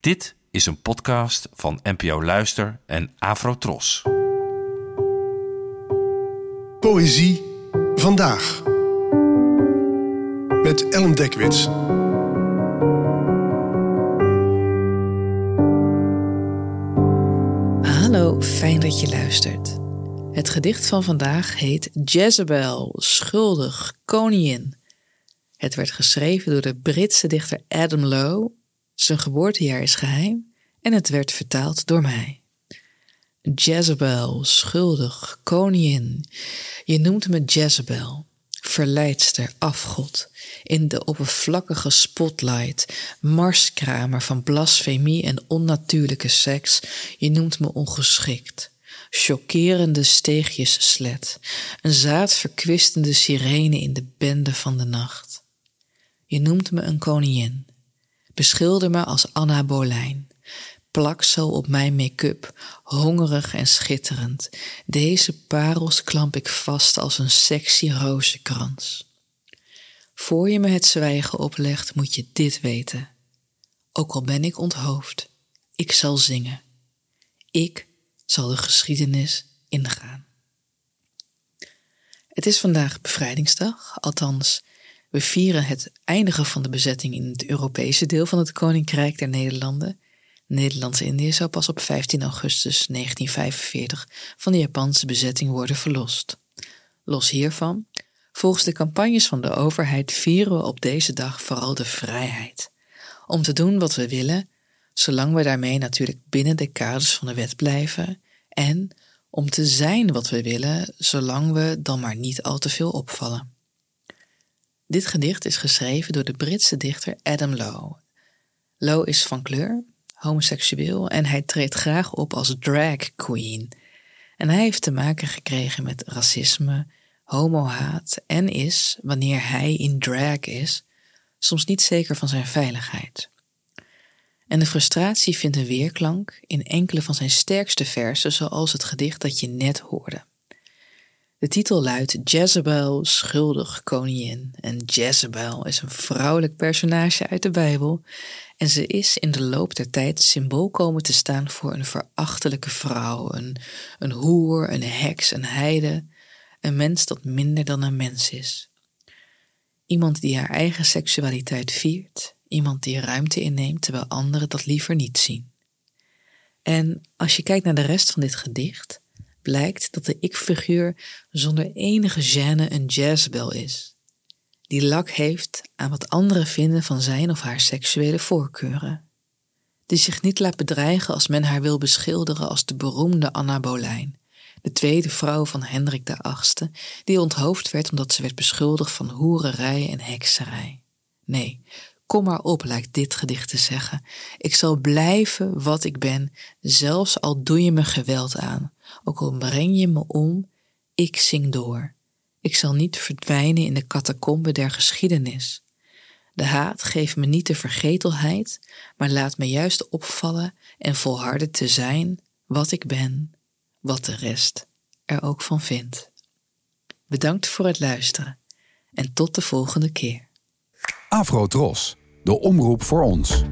Dit is een podcast van NPO Luister en Afrotros. Poëzie vandaag. Met Ellen Dekwits. Hallo, fijn dat je luistert. Het gedicht van vandaag heet Jezebel, schuldig, koningin. Het werd geschreven door de Britse dichter Adam Lowe. Zijn geboortejaar is geheim en het werd vertaald door mij. Jezebel, schuldig, koningin. Je noemt me Jezebel, verleidster, afgod, in de oppervlakkige spotlight, marskramer van blasfemie en onnatuurlijke seks. Je noemt me ongeschikt, chockerende steegjes slet, een zaadverkwistende sirene in de bende van de nacht. Je noemt me een koningin, beschilder me als Anna Bolijn. Plak zo op mijn make-up, hongerig en schitterend. Deze parels klamp ik vast als een sexy rozenkrans. Voor je me het zwijgen oplegt, moet je dit weten. Ook al ben ik onthoofd, ik zal zingen. Ik zal de geschiedenis ingaan. Het is vandaag bevrijdingsdag, althans, we vieren het eindigen van de bezetting in het Europese deel van het Koninkrijk der Nederlanden. Nederlands-Indië zou pas op 15 augustus 1945 van de Japanse bezetting worden verlost. Los hiervan, volgens de campagnes van de overheid vieren we op deze dag vooral de vrijheid. Om te doen wat we willen, zolang we daarmee natuurlijk binnen de kaders van de wet blijven, en om te zijn wat we willen, zolang we dan maar niet al te veel opvallen. Dit gedicht is geschreven door de Britse dichter Adam Lowe. Lowe is van kleur, homoseksueel en hij treedt graag op als drag queen. En hij heeft te maken gekregen met racisme, homohaat en is, wanneer hij in drag is, soms niet zeker van zijn veiligheid. En de frustratie vindt een weerklank in enkele van zijn sterkste versen, zoals het gedicht dat je net hoorde. De titel luidt Jezebel, schuldig koningin. En Jezebel is een vrouwelijk personage uit de Bijbel. En ze is in de loop der tijd symbool komen te staan voor een verachtelijke vrouw, een, een hoer, een heks, een heide, een mens dat minder dan een mens is. Iemand die haar eigen seksualiteit viert, iemand die ruimte inneemt terwijl anderen dat liever niet zien. En als je kijkt naar de rest van dit gedicht, blijkt dat de ik-figuur zonder enige gêne een jazzbel is, die lak heeft aan wat anderen vinden van zijn of haar seksuele voorkeuren, die zich niet laat bedreigen als men haar wil beschilderen als de beroemde Anna Bolijn, de tweede vrouw van Hendrik VIII, die onthoofd werd omdat ze werd beschuldigd van hoererij en hekserij. Nee, Kom maar op, lijkt dit gedicht te zeggen. Ik zal blijven wat ik ben, zelfs al doe je me geweld aan. Ook al breng je me om, ik zing door. Ik zal niet verdwijnen in de catacombe der geschiedenis. De haat geeft me niet de vergetelheid, maar laat me juist opvallen en volharden te zijn wat ik ben, wat de rest er ook van vindt. Bedankt voor het luisteren en tot de volgende keer. Afro Tros de omroep voor ons.